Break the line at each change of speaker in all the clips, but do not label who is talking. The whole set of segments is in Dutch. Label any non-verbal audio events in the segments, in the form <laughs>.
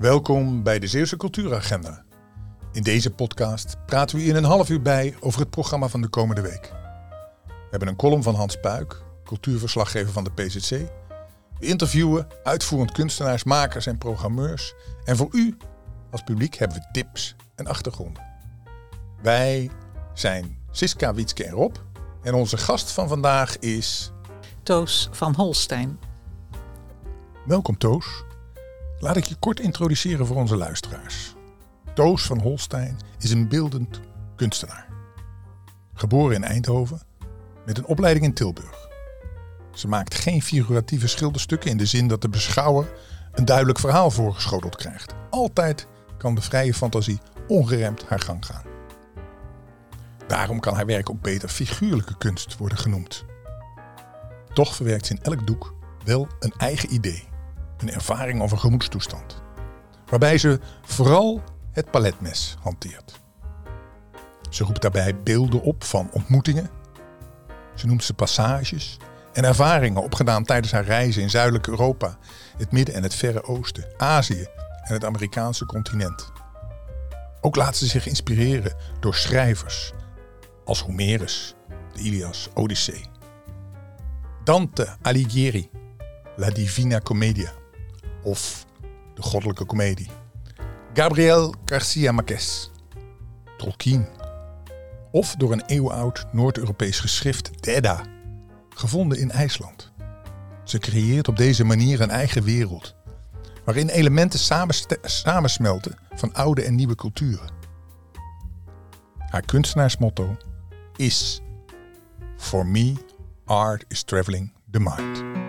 Welkom bij de Zeeuwse Cultuuragenda. In deze podcast praten we u in een half uur bij over het programma van de komende week. We hebben een column van Hans Puik, cultuurverslaggever van de PZC. We interviewen uitvoerend kunstenaars, makers en programmeurs. En voor u als publiek hebben we tips en achtergronden. Wij zijn Siska Wietske en Rob. En onze gast van vandaag is...
Toos van Holstein.
Welkom Toos. Laat ik je kort introduceren voor onze luisteraars. Toos van Holstein is een beeldend kunstenaar. Geboren in Eindhoven met een opleiding in Tilburg. Ze maakt geen figuratieve schilderstukken in de zin dat de beschouwer een duidelijk verhaal voorgeschoteld krijgt. Altijd kan de vrije fantasie ongeremd haar gang gaan. Daarom kan haar werk ook beter figuurlijke kunst worden genoemd. Toch verwerkt ze in elk doek wel een eigen idee, een ervaring of een gemoedstoestand, waarbij ze vooral het paletmes hanteert. Ze roept daarbij beelden op van ontmoetingen. Ze noemt ze passages en ervaringen opgedaan tijdens haar reizen in zuidelijk Europa, het Midden- en het Verre Oosten, Azië en het Amerikaanse continent. Ook laat ze zich inspireren door schrijvers als Homerus, de Ilias, Odyssee. Dante Alighieri, La Divina Commedia of de Goddelijke Comedie. Gabriel Garcia Marquez, Tolkien of door een eeuwenoud Noord-Europees geschrift de Edda, gevonden in IJsland. Ze creëert op deze manier een eigen wereld, waarin elementen samensmelten van oude en nieuwe culturen. Haar kunstenaarsmotto is: For me, art is traveling the mind.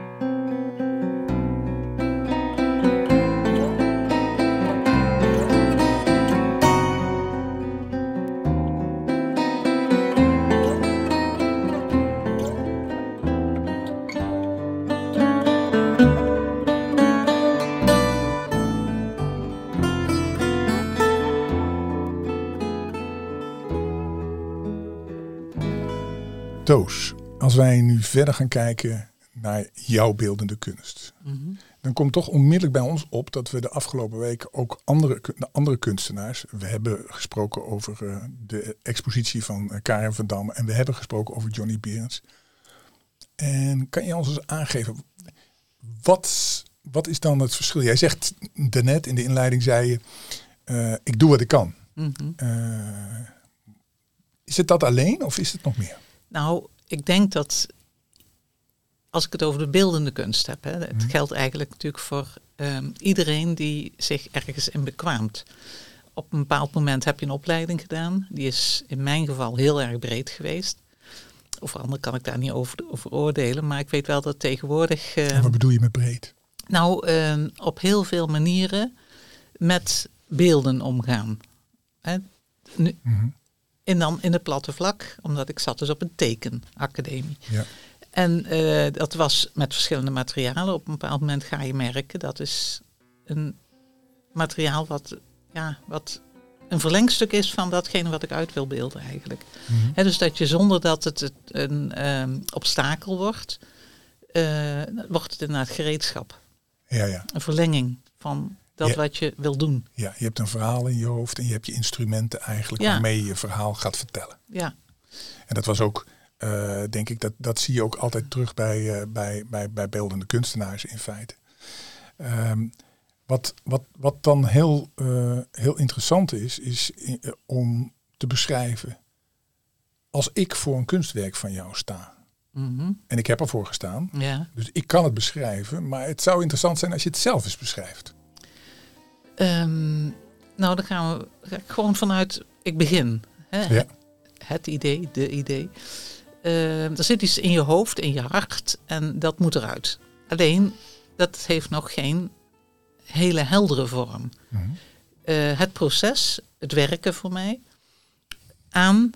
Nu verder gaan kijken naar jouw beeldende kunst, dan komt toch onmiddellijk bij ons op dat we de afgelopen weken ook andere, andere kunstenaars, we hebben gesproken over uh, de expositie van uh, Karen van Dam en we hebben gesproken over Johnny Berends. En kan je ons eens aangeven, wat, wat is dan het verschil? Jij zegt daarnet in de inleiding, zei je, uh, ik doe wat ik kan. Mm -hmm. is het dat alleen of is het nog meer?
Nou, ik denk dat als ik het over de beeldende kunst heb, hè, het geldt eigenlijk natuurlijk voor um, iedereen die zich ergens in bekwaamt. Op een bepaald moment heb je een opleiding gedaan, die is in mijn geval heel erg breed geweest. Over anderen kan ik daar niet over, over oordelen, maar ik weet wel dat tegenwoordig. Uh,
en wat bedoel je met breed?
Nou, uh, op heel veel manieren met beelden omgaan. Hè. Nu, mm -hmm. En dan in het platte vlak, omdat ik zat dus op een tekenacademie. Ja. En uh, dat was met verschillende materialen. Op een bepaald moment ga je merken dat is een materiaal wat, ja, wat een verlengstuk is van datgene wat ik uit wil beelden eigenlijk. Mm -hmm. He, dus dat je zonder dat het een um, obstakel wordt, uh, wordt het inderdaad gereedschap.
Ja, ja.
Een verlenging van dat ja. wat je wil doen.
Ja, je hebt een verhaal in je hoofd en je hebt je instrumenten eigenlijk ja. waarmee je je verhaal gaat vertellen.
Ja.
En dat was ook, uh, denk ik, dat, dat zie je ook altijd terug bij, uh, bij, bij, bij beeldende kunstenaars in feite. Um, wat, wat, wat dan heel, uh, heel interessant is, is om te beschrijven. Als ik voor een kunstwerk van jou sta, Mm -hmm. En ik heb ervoor gestaan.
Ja.
Dus ik kan het beschrijven. Maar het zou interessant zijn als je het zelf eens beschrijft.
Um, nou, dan gaan we ga ik gewoon vanuit, ik begin. Hè?
Ja.
Het idee, de idee. Uh, er zit iets in je hoofd, in je hart en dat moet eruit. Alleen, dat heeft nog geen hele heldere vorm. Mm -hmm. uh, het proces, het werken voor mij, aan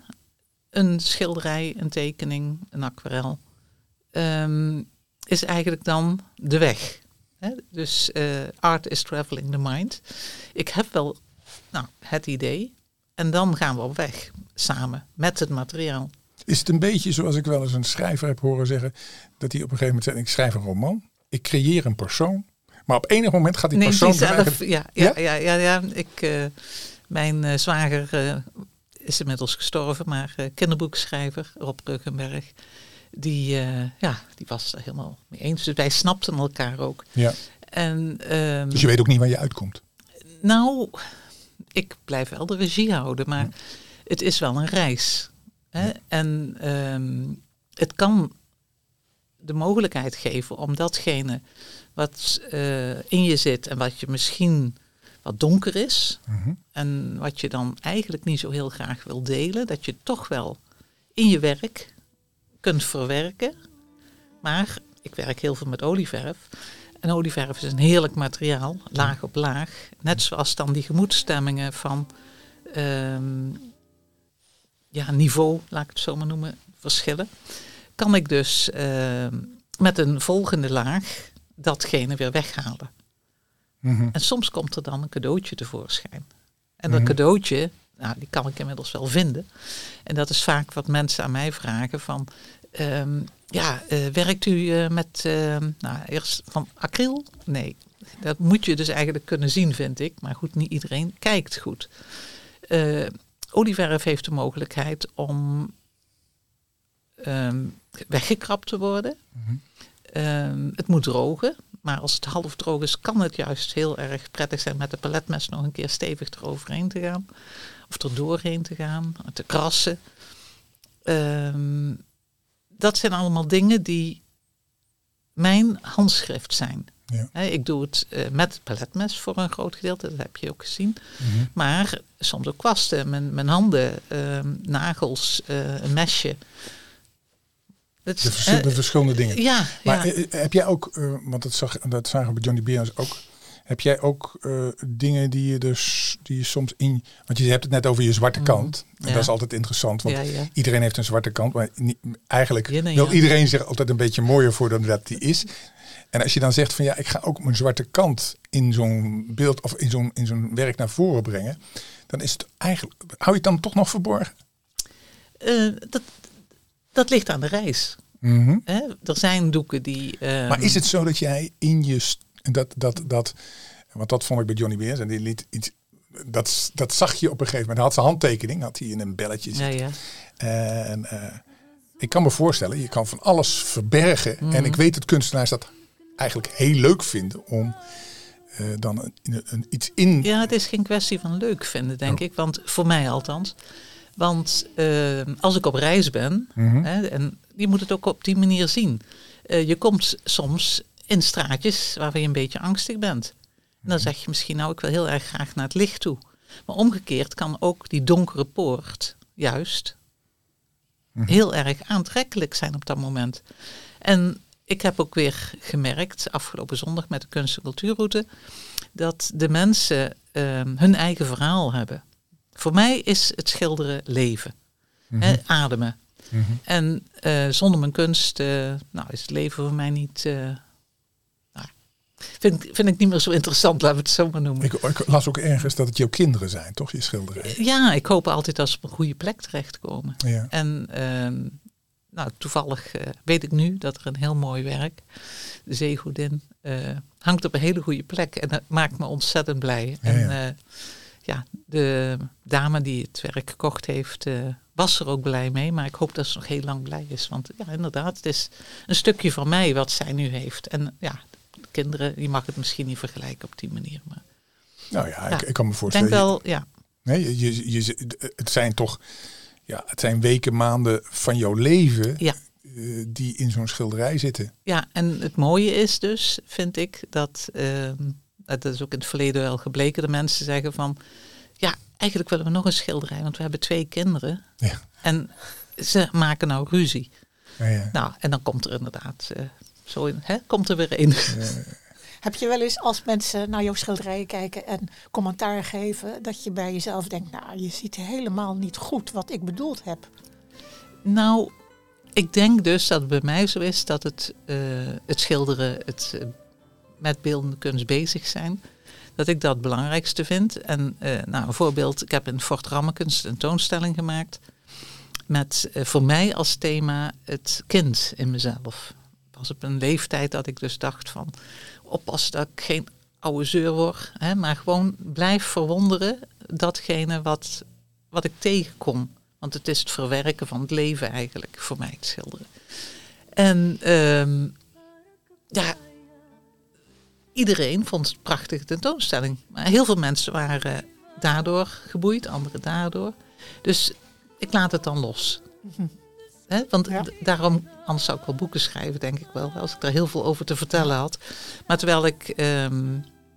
een schilderij, een tekening, een aquarel, um, is eigenlijk dan de weg. Hè? Dus uh, art is traveling the mind. Ik heb wel nou, het idee en dan gaan we op weg samen met het materiaal.
Is het een beetje zoals ik wel eens een schrijver heb horen zeggen, dat hij op een gegeven moment zegt, ik schrijf een roman, ik creëer een persoon, Maar op enig moment gaat die
Neemt
persoon...
zelf, ja, ja, ja, ja, ja, Ik, eh, mijn eh, zwager eh, is inmiddels gestorven, maar kinderboekschrijver Rob Ruggenberg, die, ja, die was er helemaal mee eens. Dus wij snapten elkaar ook.
Ja.
En, ehm,
Dus je weet ook niet waar je uitkomt.
Nou, ik blijf wel de regie houden, maar het is wel een reis. Hè? En ehm, het kan de mogelijkheid geven om datgene wat eh, in je zit en wat je misschien wat donker is
Mhm.
en wat je dan eigenlijk niet zo heel graag wil delen, dat je toch wel in je werk kunt verwerken. Maar ik werk heel veel met olieverf. En olieverf is een heerlijk materiaal, laag op laag. Net zoals dan die gemoedstemmingen van ehm, ja, niveau, laat ik het zo maar noemen, verschillen. Kan ik dus ehm, met een volgende laag datgene weer weghalen.
Mhm.
En soms komt er dan een cadeautje tevoorschijn. En dat
Mhm.
cadeautje, nou, die kan ik inmiddels wel vinden. En dat is vaak wat mensen aan mij vragen van... ehm, ja, eh, werkt u eh, met, ehm, nou, eerst van acryl? Nee, dat moet je dus eigenlijk kunnen zien, vind ik. Maar goed, niet iedereen kijkt goed. Olieverf heeft de mogelijkheid om ehm, weggekrapt te worden.
Mhm.
Ehm, het moet drogen, maar als het half droog is, kan het juist heel erg prettig zijn met de paletmes nog een keer stevig eroverheen te gaan. Of er doorheen te gaan, te krassen. Ehm, dat zijn allemaal dingen die mijn handschrift zijn.
Ja.
Ik doe het eh, met het paletmes voor een groot gedeelte, dat heb je ook gezien.
Mhm.
Maar soms ook kwasten, mijn, mijn handen, ehm, nagels, eh, een mesje. Is,
De, verschil- de
eh,
verschillende dingen.
ja,
Maar
ja.
eh, eh, heb jij ook, eh, want dat, zag, dat zagen we bij Johnny Beers ook. Heb jij ook eh, dingen die je dus die je soms in. Want je hebt het net over je zwarte kant. En
Mhm. Ja.
dat is altijd interessant. Want
ja, ja.
iedereen heeft een zwarte kant. Maar niet, eigenlijk wil iedereen zich altijd een beetje mooier voor dan dat die is. En als je dan zegt van ja, ik ga ook mijn zwarte kant in zo'n beeld of in zo'n in zo'n werk naar voren brengen. Dan is het eigenlijk. Hou je het dan toch nog verborgen?
Eh, dat, dat ligt aan de reis.
Mhm.
Hè? Er zijn doeken die. ehm,
Maar is het zo dat jij in je st- dat dat dat want dat vond ik bij Johnny Beers en die liet iets dat dat zag je op een gegeven moment. Hij had zijn handtekening had hij in een belletje
Ja,
zitten.
ja.
En eh, ik kan me voorstellen, je kan van alles verbergen. En ik weet dat kunstenaars dat eigenlijk heel leuk vinden om eh, dan een, iets in.
ja, het is geen kwestie van leuk vinden, denk ik. Want voor mij althans. Want ehm, als ik op reis ben,
Mhm.
hè, en je moet het ook op die manier zien. Eh, je komt soms in straatjes waarvan je een beetje angstig bent. En dan zeg je misschien, nou, ik wil heel erg graag naar het licht toe. Maar omgekeerd kan ook die donkere poort juist heel erg aantrekkelijk zijn op dat moment. En ik heb ook weer gemerkt, afgelopen zondag met de kunst- en cultuurroute, dat de mensen ehm, hun eigen verhaal hebben. Voor mij is het schilderen leven, hè, ademen.
Mhm.
En eh, zonder mijn kunst eh, nou, is het leven voor mij niet. eh, nou, vind, ik- vind ik niet meer zo interessant, laten we het zo maar noemen.
Ik, ik las ook ergens dat het jouw kinderen zijn, toch? Je schilderijen.
Ja, ik hoop altijd dat ze op een goede plek terechtkomen.
Ja.
En ehm, nou, toevallig eh, weet ik nu dat er een heel mooi werk, de Zeegoedin, eh, hangt op een hele goede plek. En dat maakt me ontzettend blij.
Ja,
en
ja.
eh, ja, de dame die het werk gekocht heeft, was er ook blij mee. Maar ik hoop dat ze nog heel lang blij is. Want ja, inderdaad, het is een stukje van mij wat zij nu heeft. En ja, de kinderen, die mag het misschien niet vergelijken op die manier. Maar
Nou ja,
Ja,
ik, ik kan me
ik denk
voorstellen.
wel, ja,
Nee, je, je, je- het zijn toch, ja, het zijn weken, maanden van jouw leven
ja.
eh, die in zo'n schilderij zitten.
Ja, en het mooie is dus, vind ik, dat, ehm, dat is ook in het verleden wel gebleken, dat mensen zeggen van, ja, eigenlijk willen we nog een schilderij, want we hebben twee kinderen.
Ja.
En ze maken nou ruzie.
Ja, ja.
Nou, en dan komt er inderdaad, eh, zo in, hè, komt er weer een.
Heb je wel eens als mensen naar jouw schilderijen kijken en commentaar geven, dat je bij jezelf denkt, nou, je ziet helemaal niet goed wat ik bedoeld heb.
Nou, ik denk dus dat het bij mij zo is dat het, eh, het schilderen, het eh, met beeldende kunst bezig zijn, dat ik dat het belangrijkste vind. En eh, nou, een voorbeeld, ik heb in Fort Rammekunst een tentoonstelling gemaakt met voor mij als thema het kind in mezelf. was op een leeftijd dat ik dus dacht van oppassen dat ik geen oude zeur word. Hè, maar gewoon blijf verwonderen datgene wat, wat ik tegenkom. Want het is het verwerken van het leven eigenlijk voor mij het schilderen. En ehm, ja, iedereen vond het een prachtige tentoonstelling. Maar heel veel mensen waren daardoor geboeid, anderen daardoor. Dus ik laat het dan los. <laughs> Want
Ja.
daarom, anders zou ik wel boeken schrijven, denk ik wel, als ik daar heel veel over te vertellen had. Maar terwijl ik, ehm,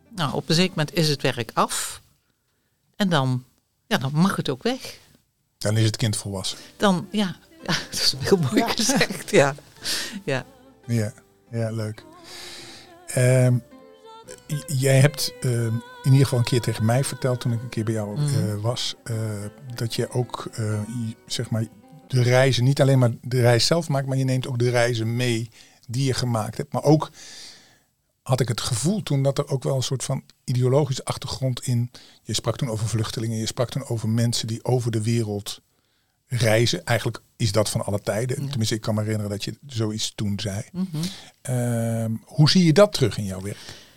nou, op een zeker moment is het werk af. En dan, ja, dan mag het ook weg.
Dan is het kind volwassen.
Dan, ja, <laughs> ja dat is heel mooi
Ja.
gezegd, ja. ja.
Ja, ja leuk. Ehm, jij hebt ehm, in ieder geval een keer tegen mij verteld toen ik een keer bij jou
Mhm.
eh, was, eh, dat je ook eh, zeg maar de reizen, niet alleen maar de reis zelf maakt, maar je neemt ook de reizen mee die je gemaakt hebt. Maar ook had ik het gevoel toen dat er ook wel een soort van ideologische achtergrond in. Je sprak toen over vluchtelingen, je sprak toen over mensen die over de wereld reizen. Eigenlijk is dat van alle tijden.
Ja.
Tenminste, ik kan me herinneren dat je zoiets toen zei.
Mhm.
Ehm, hoe zie je dat terug in jouw werk?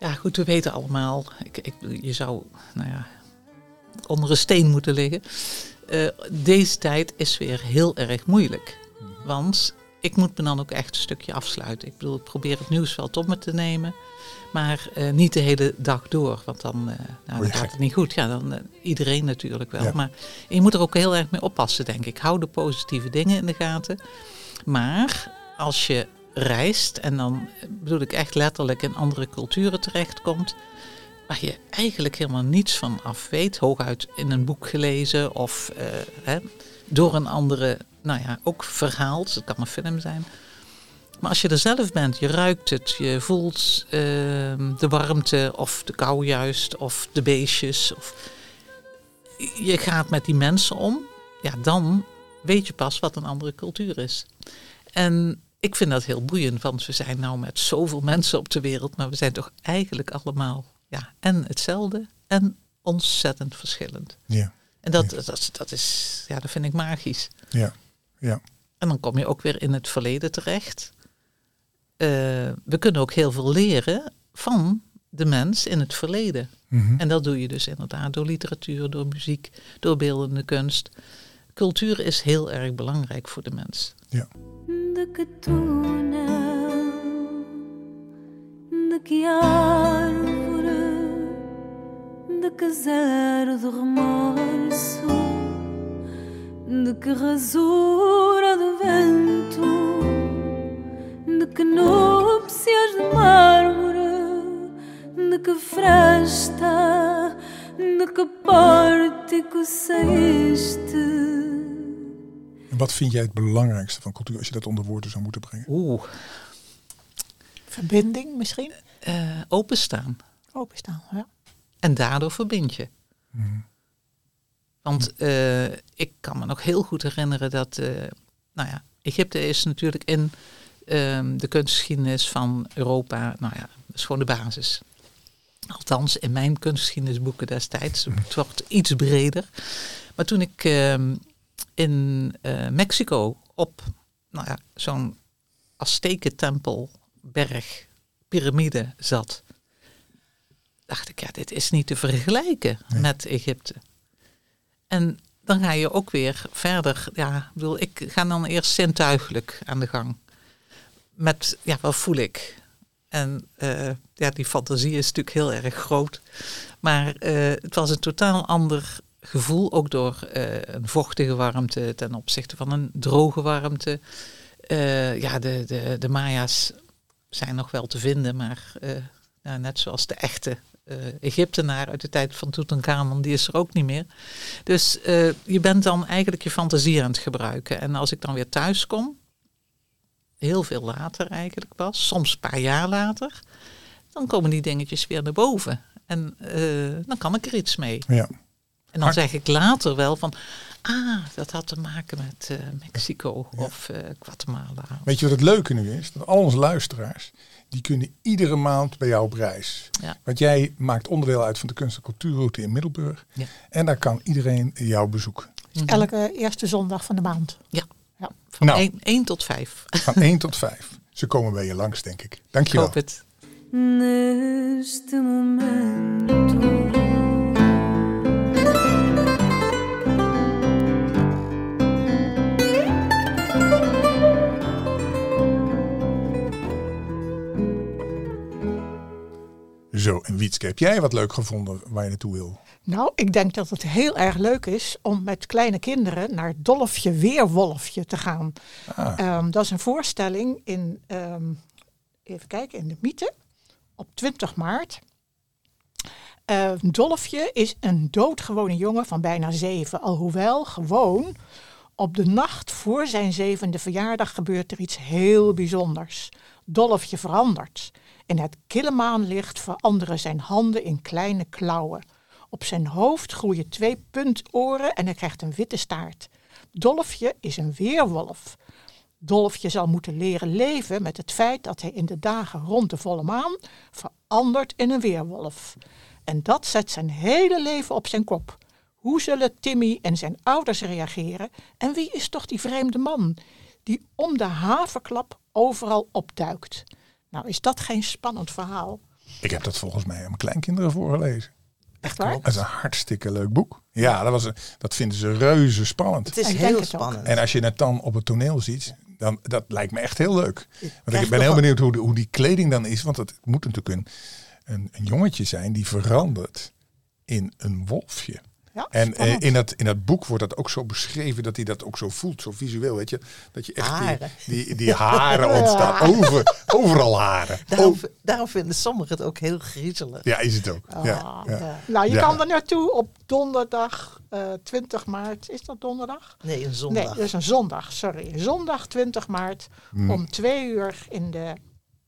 Ja, goed, we weten allemaal. Ik, ik, je zou, nou ja, onder een steen moeten liggen. Eh, deze tijd is weer heel erg moeilijk. Want ik moet me dan ook echt een stukje afsluiten. Ik bedoel, ik probeer het nieuws wel tot me te nemen. Maar eh, niet de hele dag door. Want dan, eh, nou, dan
je
gaat het niet goed. Ja, dan iedereen natuurlijk wel.
Ja.
Maar je moet er ook heel erg mee oppassen, denk ik. Hou de positieve dingen in de gaten. Maar als je reist, en dan bedoel ik echt letterlijk in andere culturen terechtkomt, waar je eigenlijk helemaal niets van af weet, hooguit in een boek gelezen of eh, hè, door een andere, nou ja, ook verhaald, het kan een film zijn. Maar als je er zelf bent, je ruikt het, je voelt ehm, de warmte of de kou juist, of de beestjes, of je gaat met die mensen om, ja, dan weet je pas wat een andere cultuur is. En ik vind dat heel boeiend, want we zijn nou met zoveel mensen op de wereld, maar we zijn toch eigenlijk allemaal ja, en hetzelfde en ontzettend verschillend.
Ja,
En dat, dat, dat, is, ja, dat vind ik magisch.
ja, ja.
En dan kom je ook weer in het verleden terecht. Eh, we kunnen ook heel veel leren van de mens in het verleden.
Mhm.
En dat doe je dus inderdaad door literatuur, door muziek, door beeldende kunst. Cultuur is heel erg belangrijk voor de mens.
tuna, de de que zero de remorso, de que rasura do vento, de que núpcias de mármore, de que fresta, de que pórtico saíste.
Wat vind jij het belangrijkste van cultuur als je dat onder woorden zou moeten brengen?
Oeh,
Verbinding misschien?
eh, openstaan.
Openstaan, ja.
En daardoor verbind je.
Mhm.
Want eh, ik kan me nog heel goed herinneren dat, eh, nou ja, Egypte is natuurlijk in ehm, de kunstgeschiedenis van Europa, nou ja, dat is gewoon de basis. Althans, in mijn kunstgeschiedenisboeken destijds. Het wordt iets breder. Maar toen ik ehm, in eh, Mexico op nou ja, zo'n Aztekentempel, berg, piramide zat, dacht ik, ja, dit is niet te vergelijken
Nee.
met Egypte. En dan ga je ook weer verder. Ja, ik bedoel, ik ga dan eerst zintuigelijk aan de gang. Met, ja, wat voel ik? En eh, ja, die fantasie is natuurlijk heel erg groot. Maar eh, het was een totaal ander gevoel, ook door eh, een vochtige warmte ten opzichte van een droge warmte. Ja, de, de, de Maya's zijn nog wel te vinden, maar nou, net zoals de echte eh, Egyptenaar uit de tijd van Tutankhamon, die is er ook niet meer. Dus eh, je bent dan eigenlijk je fantasie aan het gebruiken. En als ik dan weer thuis kom, heel veel later eigenlijk pas, soms een paar jaar later, dan komen die dingetjes weer naar boven. En eh, dan kan ik er iets mee.
Ja.
En dan zeg ik later wel van, ah, dat had te maken met eh, Mexico
Ja.
of eh, Guatemala.
Weet je wat het leuke nu is? Dat al onze luisteraars, die kunnen iedere maand bij jou op reis.
Ja.
Want jij maakt onderdeel uit van de kunst- en cultuurroute in Middelburg.
Ja.
En daar kan iedereen jou bezoeken.
Mhm.
Elke eerste zondag van de maand. Ja.
Van
Nou.
1, 1 tot 5.
Van 1 tot 5. Ze komen bij je langs, denk ik.
Ik
Dankjewel.
hoop het.
Heb jij wat leuk gevonden waar je naartoe wil?
Nou, ik denk dat het heel erg leuk is om met kleine kinderen naar Dolfje Weerwolfje te gaan.
Ah,
Ehm, dat is een voorstelling in, ehm, even kijken, in de Mythe op 20 maart. Eh, Dolfje is een doodgewone jongen van bijna zeven. Alhoewel gewoon op de nacht voor zijn zevende verjaardag gebeurt er iets heel bijzonders. Dolfje verandert. In het kille maanlicht veranderen zijn handen in kleine klauwen. Op zijn hoofd groeien twee puntoren en hij krijgt een witte staart. Dolfje is een weerwolf. Dolfje zal moeten leren leven met het feit dat hij in de dagen rond de volle maan verandert in een weerwolf. En dat zet zijn hele leven op zijn kop. Hoe zullen Timmy en zijn ouders reageren? En wie is toch die vreemde man die om de haverklap overal opduikt? Nou, is dat geen spannend verhaal?
ik heb dat volgens mij aan mijn kleinkinderen voorgelezen.
Echt waar?
Dat is een hartstikke leuk boek. Ja, dat, was een, dat vinden ze reuze spannend.
Het is heel
het ook.
spannend.
En als je het dan op het toneel ziet, dan dat lijkt me echt heel leuk. Want ik ben heel benieuwd hoe, de- hoe die kleding dan is. Want het moet natuurlijk een, een, een jongetje zijn die verandert in een wolfje.
Ja,
En eh, in, dat, in dat boek wordt dat ook zo beschreven dat hij dat ook zo voelt, zo visueel, weet je. Dat je echt die,
Haren.
die, die haren <laughs> ontstaan, over, overal haren.
Daarom,
Oh,
daarom vinden sommigen het ook heel griezelig.
ja, is het ook.
Ah,
Ja, ja.
ja. Nou, je
Ja.
kan er naartoe op donderdag eh 20 maart. Is dat donderdag?
Nee, een zondag.
Nee, dat is een zondag, sorry. Zondag 20 maart
Hmm.
om twee uur in, de,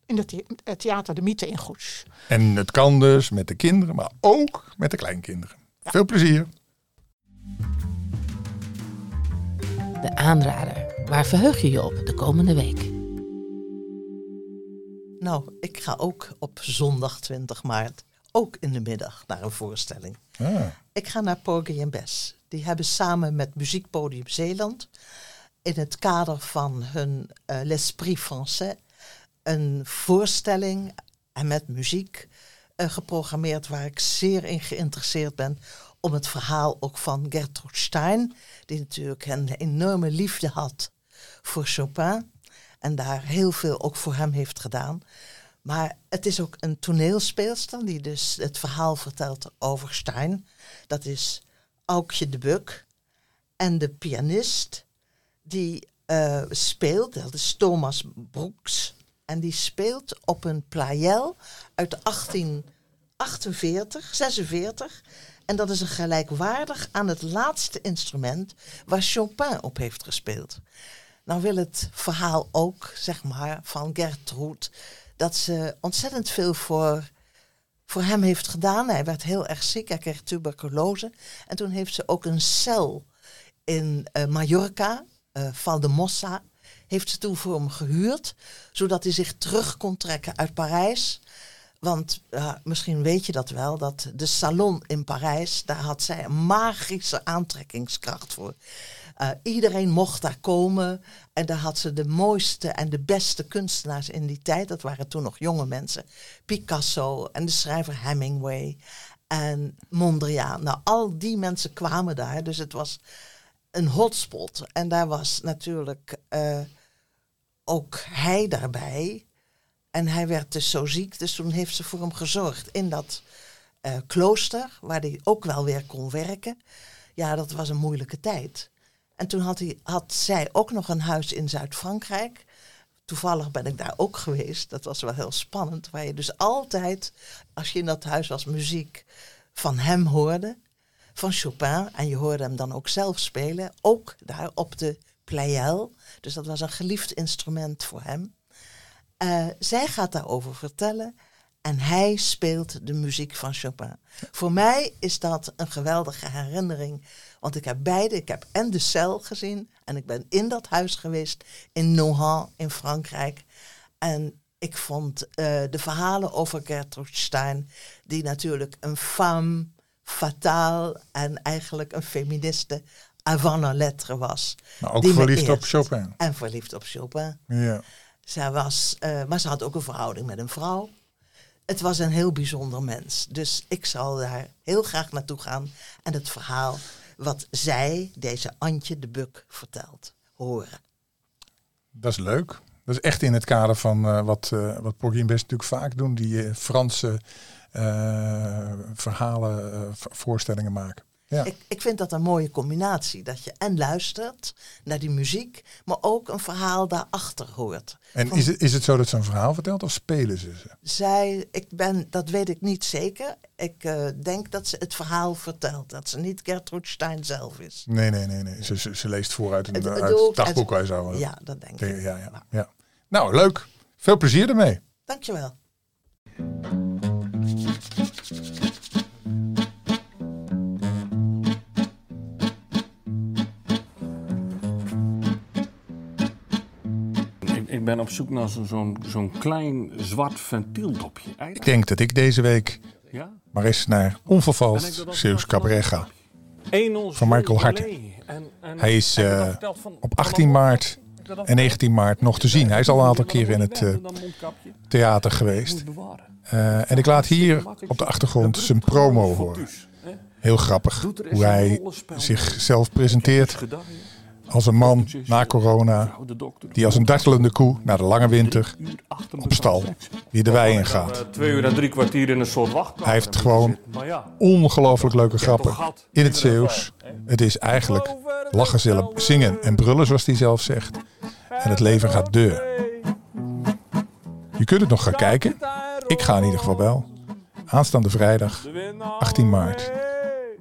in het Theater de Mythe in Goes.
En het kan dus met de kinderen, maar ook met de kleinkinderen. Veel plezier.
De aanrader. Waar verheug je je op de komende week?
Nou, ik ga ook op zondag 20 maart, ook in de middag, naar een voorstelling.
Ah,
Ik ga naar Porgy en Bess. Die hebben samen met Muziekpodium Zeeland in het kader van hun eh, L'Esprit Français een voorstelling en met muziek geprogrammeerd waar ik zeer in geïnteresseerd ben om het verhaal ook van Gertrude Stein, die natuurlijk een enorme liefde had voor Chopin en daar heel veel ook voor hem heeft gedaan. Maar het is ook een toneelspeelster die dus het verhaal vertelt over Stein. Dat is Aukje de Buk. En de pianist die eh, speelt, dat is Thomas Broeks. En die speelt op een playel uit 1848, 46. En dat is een gelijkwaardig aan het laatste instrument waar Chopin op heeft gespeeld. Nou wil het verhaal ook, zeg maar, van Gertrude, dat ze ontzettend veel voor, voor hem heeft gedaan. Hij werd heel erg ziek, hij kreeg tuberculose. En toen heeft ze ook een cel in eh, Mallorca, eh Valdemossa, heeft ze toen voor hem gehuurd, zodat hij zich terug kon trekken uit Parijs. Want misschien weet je dat wel, dat de salon in Parijs, daar had zij een magische aantrekkingskracht voor. Eh, iedereen mocht daar komen en daar had ze de mooiste en de beste kunstenaars in die tijd. Dat waren toen nog jonge mensen. Picasso en de schrijver Hemingway en Mondriaan. Nou, al die mensen kwamen daar, dus het was een hotspot. En daar was natuurlijk eh, ook hij daarbij. En hij werd dus zo ziek, dus toen heeft ze voor hem gezorgd in dat eh, klooster, waar hij ook wel weer kon werken. Ja, dat was een moeilijke tijd. En toen had, hij, had zij ook nog een huis in Zuid-Frankrijk. Toevallig ben ik daar ook geweest. Dat was wel heel spannend. Waar je dus altijd, als je in dat huis was, muziek van hem hoorde. Van Chopin. En je hoorde hem dan ook zelf spelen. Ook daar op de playel. Dus dat was een geliefd instrument voor hem. Eh, zij gaat daarover vertellen. En hij speelt de muziek van Chopin. Voor mij is dat een geweldige herinnering. Want ik heb beide, ik heb en de cel gezien. En ik ben in dat huis geweest in Nohant in Frankrijk. En ik vond eh, de verhalen over Gertrude Stein, die natuurlijk een femme fatale en eigenlijk een feministe avant la lettre was.
Maar ook verliefd op. Chopin.
En verliefd op Chopin.
Ja.
Zij was, eh, maar ze had ook een verhouding met een vrouw. Het was een heel bijzonder mens. Dus ik zal daar heel graag naartoe gaan en het verhaal wat zij, deze Antje de Buk, vertelt, horen.
Dat is leuk. Dat is echt in het kader van eh, wat, eh wat Porgy en Best natuurlijk vaak doen. Die Franse verhalen, voorstellingen maken. Ja.
Ik, ik vind dat een mooie combinatie. Dat je en luistert naar die muziek, maar ook een verhaal daarachter hoort.
En
Van-
is het, is het zo dat ze een verhaal vertelt of spelen ze ze?
Zij, ik ben, dat weet ik niet zeker. Ik eh, denk dat ze het verhaal vertelt. Dat ze niet Gertrude Stein zelf is.
Nee, nee, nee. nee. Ze, ze, ze leest vooruit een, uit dagboek. wij zo.
Ja, dat denk ik.
ja, ja, ja. Nou, leuk. Veel plezier ermee.
Dankjewel.
Ben op zoek naar zo- zo'n zo'n klein zwart ventieldopje.
Ik denk dat ik deze week
ja?
maar eens naar
Ben ik
onvervals
dat ook
Zeeuws
nog-
Cabaret ga. Van Michael
en-
Hij is, eh, Op
van
18
een-
maart en
verteld?
19 maart nog te zien. Hij is al een aantal keren in het eh, theater geweest. Eh, en ik laat hier op de achtergrond zijn promo horen. Heel grappig hoe hij zichzelf presenteert als een man na corona die als een dartelende koe naar de lange winter op stal weer de wei in gaat.
Twee uur en drie kwartier in een soort wachtkamer.
Hij heeft gewoon Ongelooflijk leuke grappen in het Zeeuws. Het is eigenlijk lachen, zillen, zingen en brullen zoals hij zelf zegt. En het leven gaat deur. Je kunt het nog gaan kijken. Ik ga in ieder geval wel. Aanstaande vrijdag 18 maart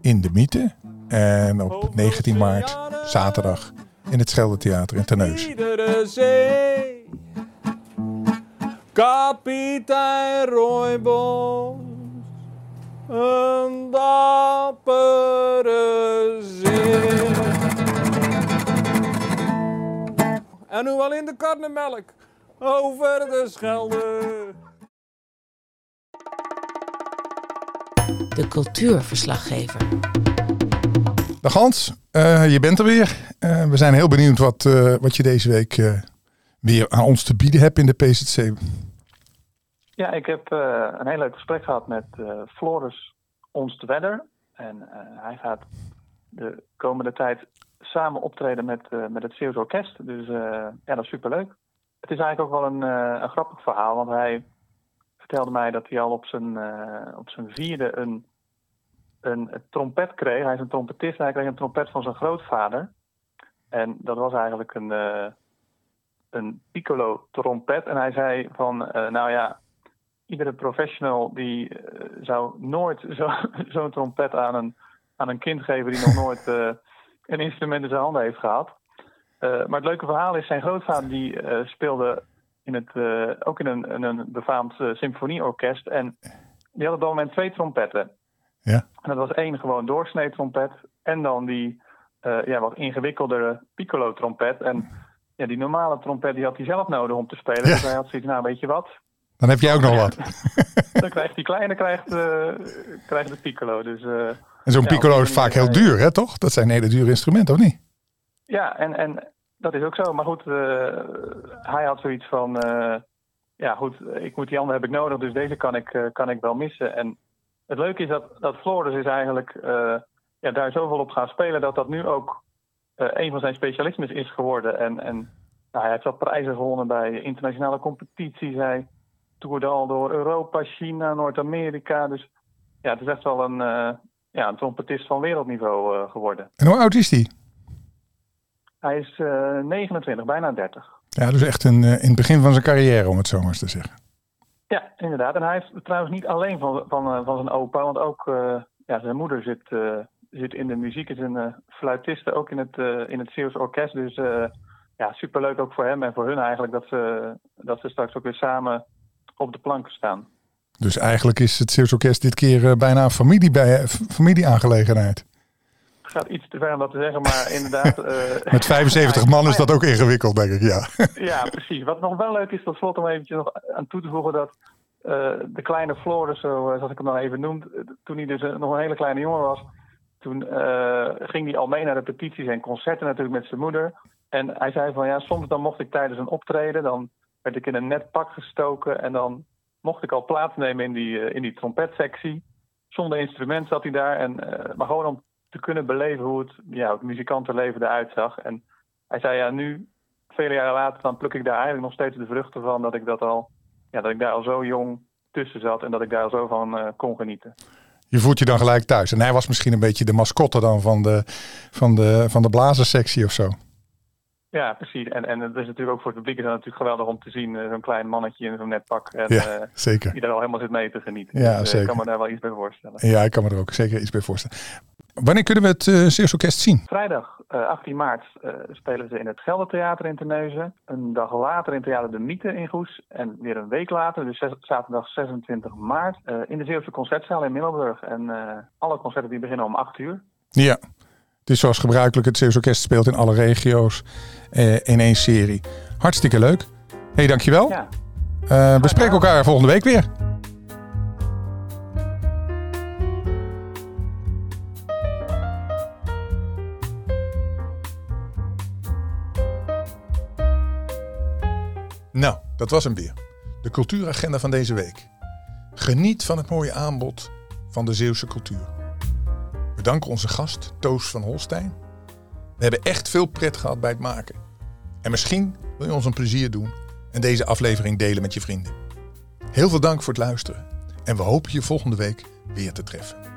in de Mythe. En op 19 maart, zaterdag, in het Scheldetheater in Terneuzen.
Iedere zee. Kapitein Rooibos. Een dappere zee. En nu al in de karnemelk. Over de Schelde.
De cultuurverslaggever.
Dag Hans, eh, je bent er weer. Eh, we zijn heel benieuwd wat, eh, wat je deze week weer aan ons te bieden hebt in de PZC.
Ja, ik heb een heel leuk gesprek gehad met Floris Onstwedder. En eh, hij gaat de komende tijd samen optreden met, met het Zeeuws Orkest. Dus ja, dat is superleuk. Het is eigenlijk ook wel een, een grappig verhaal, want hij vertelde mij dat hij al op zijn, op zijn vierde een, een, trompet kreeg. Hij is een trompetist en hij kreeg een trompet van zijn grootvader. En dat was eigenlijk een, eh, een piccolo trompet. En hij zei van, eh, nou ja, iedere professional die eh, zou nooit <laughs> zo- zo'n trompet aan een, aan een kind geven die nog <laughs> nooit een instrument in zijn handen heeft gehad. Eh, maar het leuke verhaal is, zijn grootvader die speelde in het, ook in een, in een befaamd symfonieorkest. En die had op dat moment twee trompetten.
Ja.
En dat was één gewoon doorsnee trompet. En dan die eh, ja, wat ingewikkeldere piccolo trompet. En ja, die normale trompet die had hij zelf nodig om te spelen.
Ja.
Dus hij had zoiets, nou weet je wat,
Dan heb jij ook nog wat. <laughs>
dan krijgt die kleine krijgt, eh, krijgt de piccolo. Dus eh,
En zo'n
Ja,
piccolo is vaak heel duur, hè, toch? Dat zijn hele dure instrumenten, of niet?
ja, en, en dat is ook zo. Maar goed, hij had zoiets van, ja goed, ik moet die andere heb ik nodig, dus deze kan ik, kan ik wel missen. En het leuke is dat, dat Floris is eigenlijk eh, ja, daar zoveel op gaan spelen dat dat nu ook eh, een van zijn specialismes is geworden. En, en nou, hij heeft al prijzen gewonnen bij internationale competities. Hij toerde al door Europa, China, Noord-Amerika. Dus ja, het is echt wel een, eh, ja, een trompetist van wereldniveau geworden.
En hoe oud is die?
Hij is eh 29, bijna 30.
Ja, dus echt een, in het begin van zijn carrière, om het zo maar eens te zeggen.
Ja, inderdaad. En hij heeft trouwens niet alleen van, van, eh, van zijn opa, want ook eh, ja, zijn moeder zit, eh, zit in de muziek, is een eh, fluitiste, ook in het, in het Zeeuws Orkest. Dus ja, superleuk ook voor hem en voor hun eigenlijk dat ze, dat ze straks ook weer samen op de planken staan.
Dus eigenlijk is het Zeeuws Orkest dit keer bijna een familieaangelegenheid.
Het gaat iets te ver om dat te zeggen, maar inderdaad... <laughs> eh,
Met 75 <laughs> man is dat ook ingewikkeld, denk ik, ja. <laughs>
Ja, precies. Wat nog wel leuk is, tot slot om eventjes nog aan toe te voegen dat eh, de kleine Floris, eh, zoals ik hem dan even noem, toen hij dus nog een hele kleine jongen was, Toen ging hij al mee naar repetities en concerten natuurlijk met zijn moeder. En hij zei van ja, soms dan mocht ik tijdens een optreden, dan werd ik in een net pak gestoken en dan mocht ik al plaatsnemen in die, in die trompetsectie. Zonder instrument zat hij daar, en, maar gewoon om te kunnen beleven hoe het, ja, het muzikantenleven eruit zag. En hij zei ja, nu, vele jaren later, dan pluk ik daar eigenlijk nog steeds de vruchten van dat ik dat al, ja, dat ik daar al zo jong tussen zat en dat ik daar al zo van eh, kon genieten.
Je voelt je dan gelijk thuis. En hij was misschien een beetje de mascotte dan van de, van de, van de blazerssectie of zo.
Ja, precies. En, en het is natuurlijk ook voor het publiek is dat natuurlijk geweldig om te zien. eh, zo'n klein mannetje in zo'n net pak. En,
Ja,
eh,
zeker.
Die daar al helemaal zit mee te genieten.
Ja,
Dus,
zeker.
Ik kan me daar wel iets bij voorstellen.
Ja, ik kan me er ook zeker iets bij voorstellen. Wanneer kunnen we het uh, Zeeuws Orkest zien?
Vrijdag eh, 18 maart eh, spelen ze in het Geldertheater in Terneuzen. Een dag later in Theater De Mythe in Goes. En weer een week later, dus zes- zaterdag 26 maart, eh, in de Zeeuwse Concertzaal in Middelburg. En eh, alle concerten die beginnen om 8 uur.
Ja, het is zoals gebruikelijk. Het Zeeuws Orkest speelt in alle regio's eh, in één serie. Hartstikke leuk. Hé, hey, dankjewel.
Ja.
Eh, we spreken elkaar volgende week weer. Dat was hem weer. De cultuuragenda van deze week. Geniet van het mooie aanbod van de Zeeuwse cultuur. We danken onze gast, Toos van Holstein. We hebben echt veel pret gehad bij het maken. En misschien wil je ons een plezier doen en deze aflevering delen met je vrienden. Heel veel dank voor het luisteren en we hopen je volgende week weer te treffen.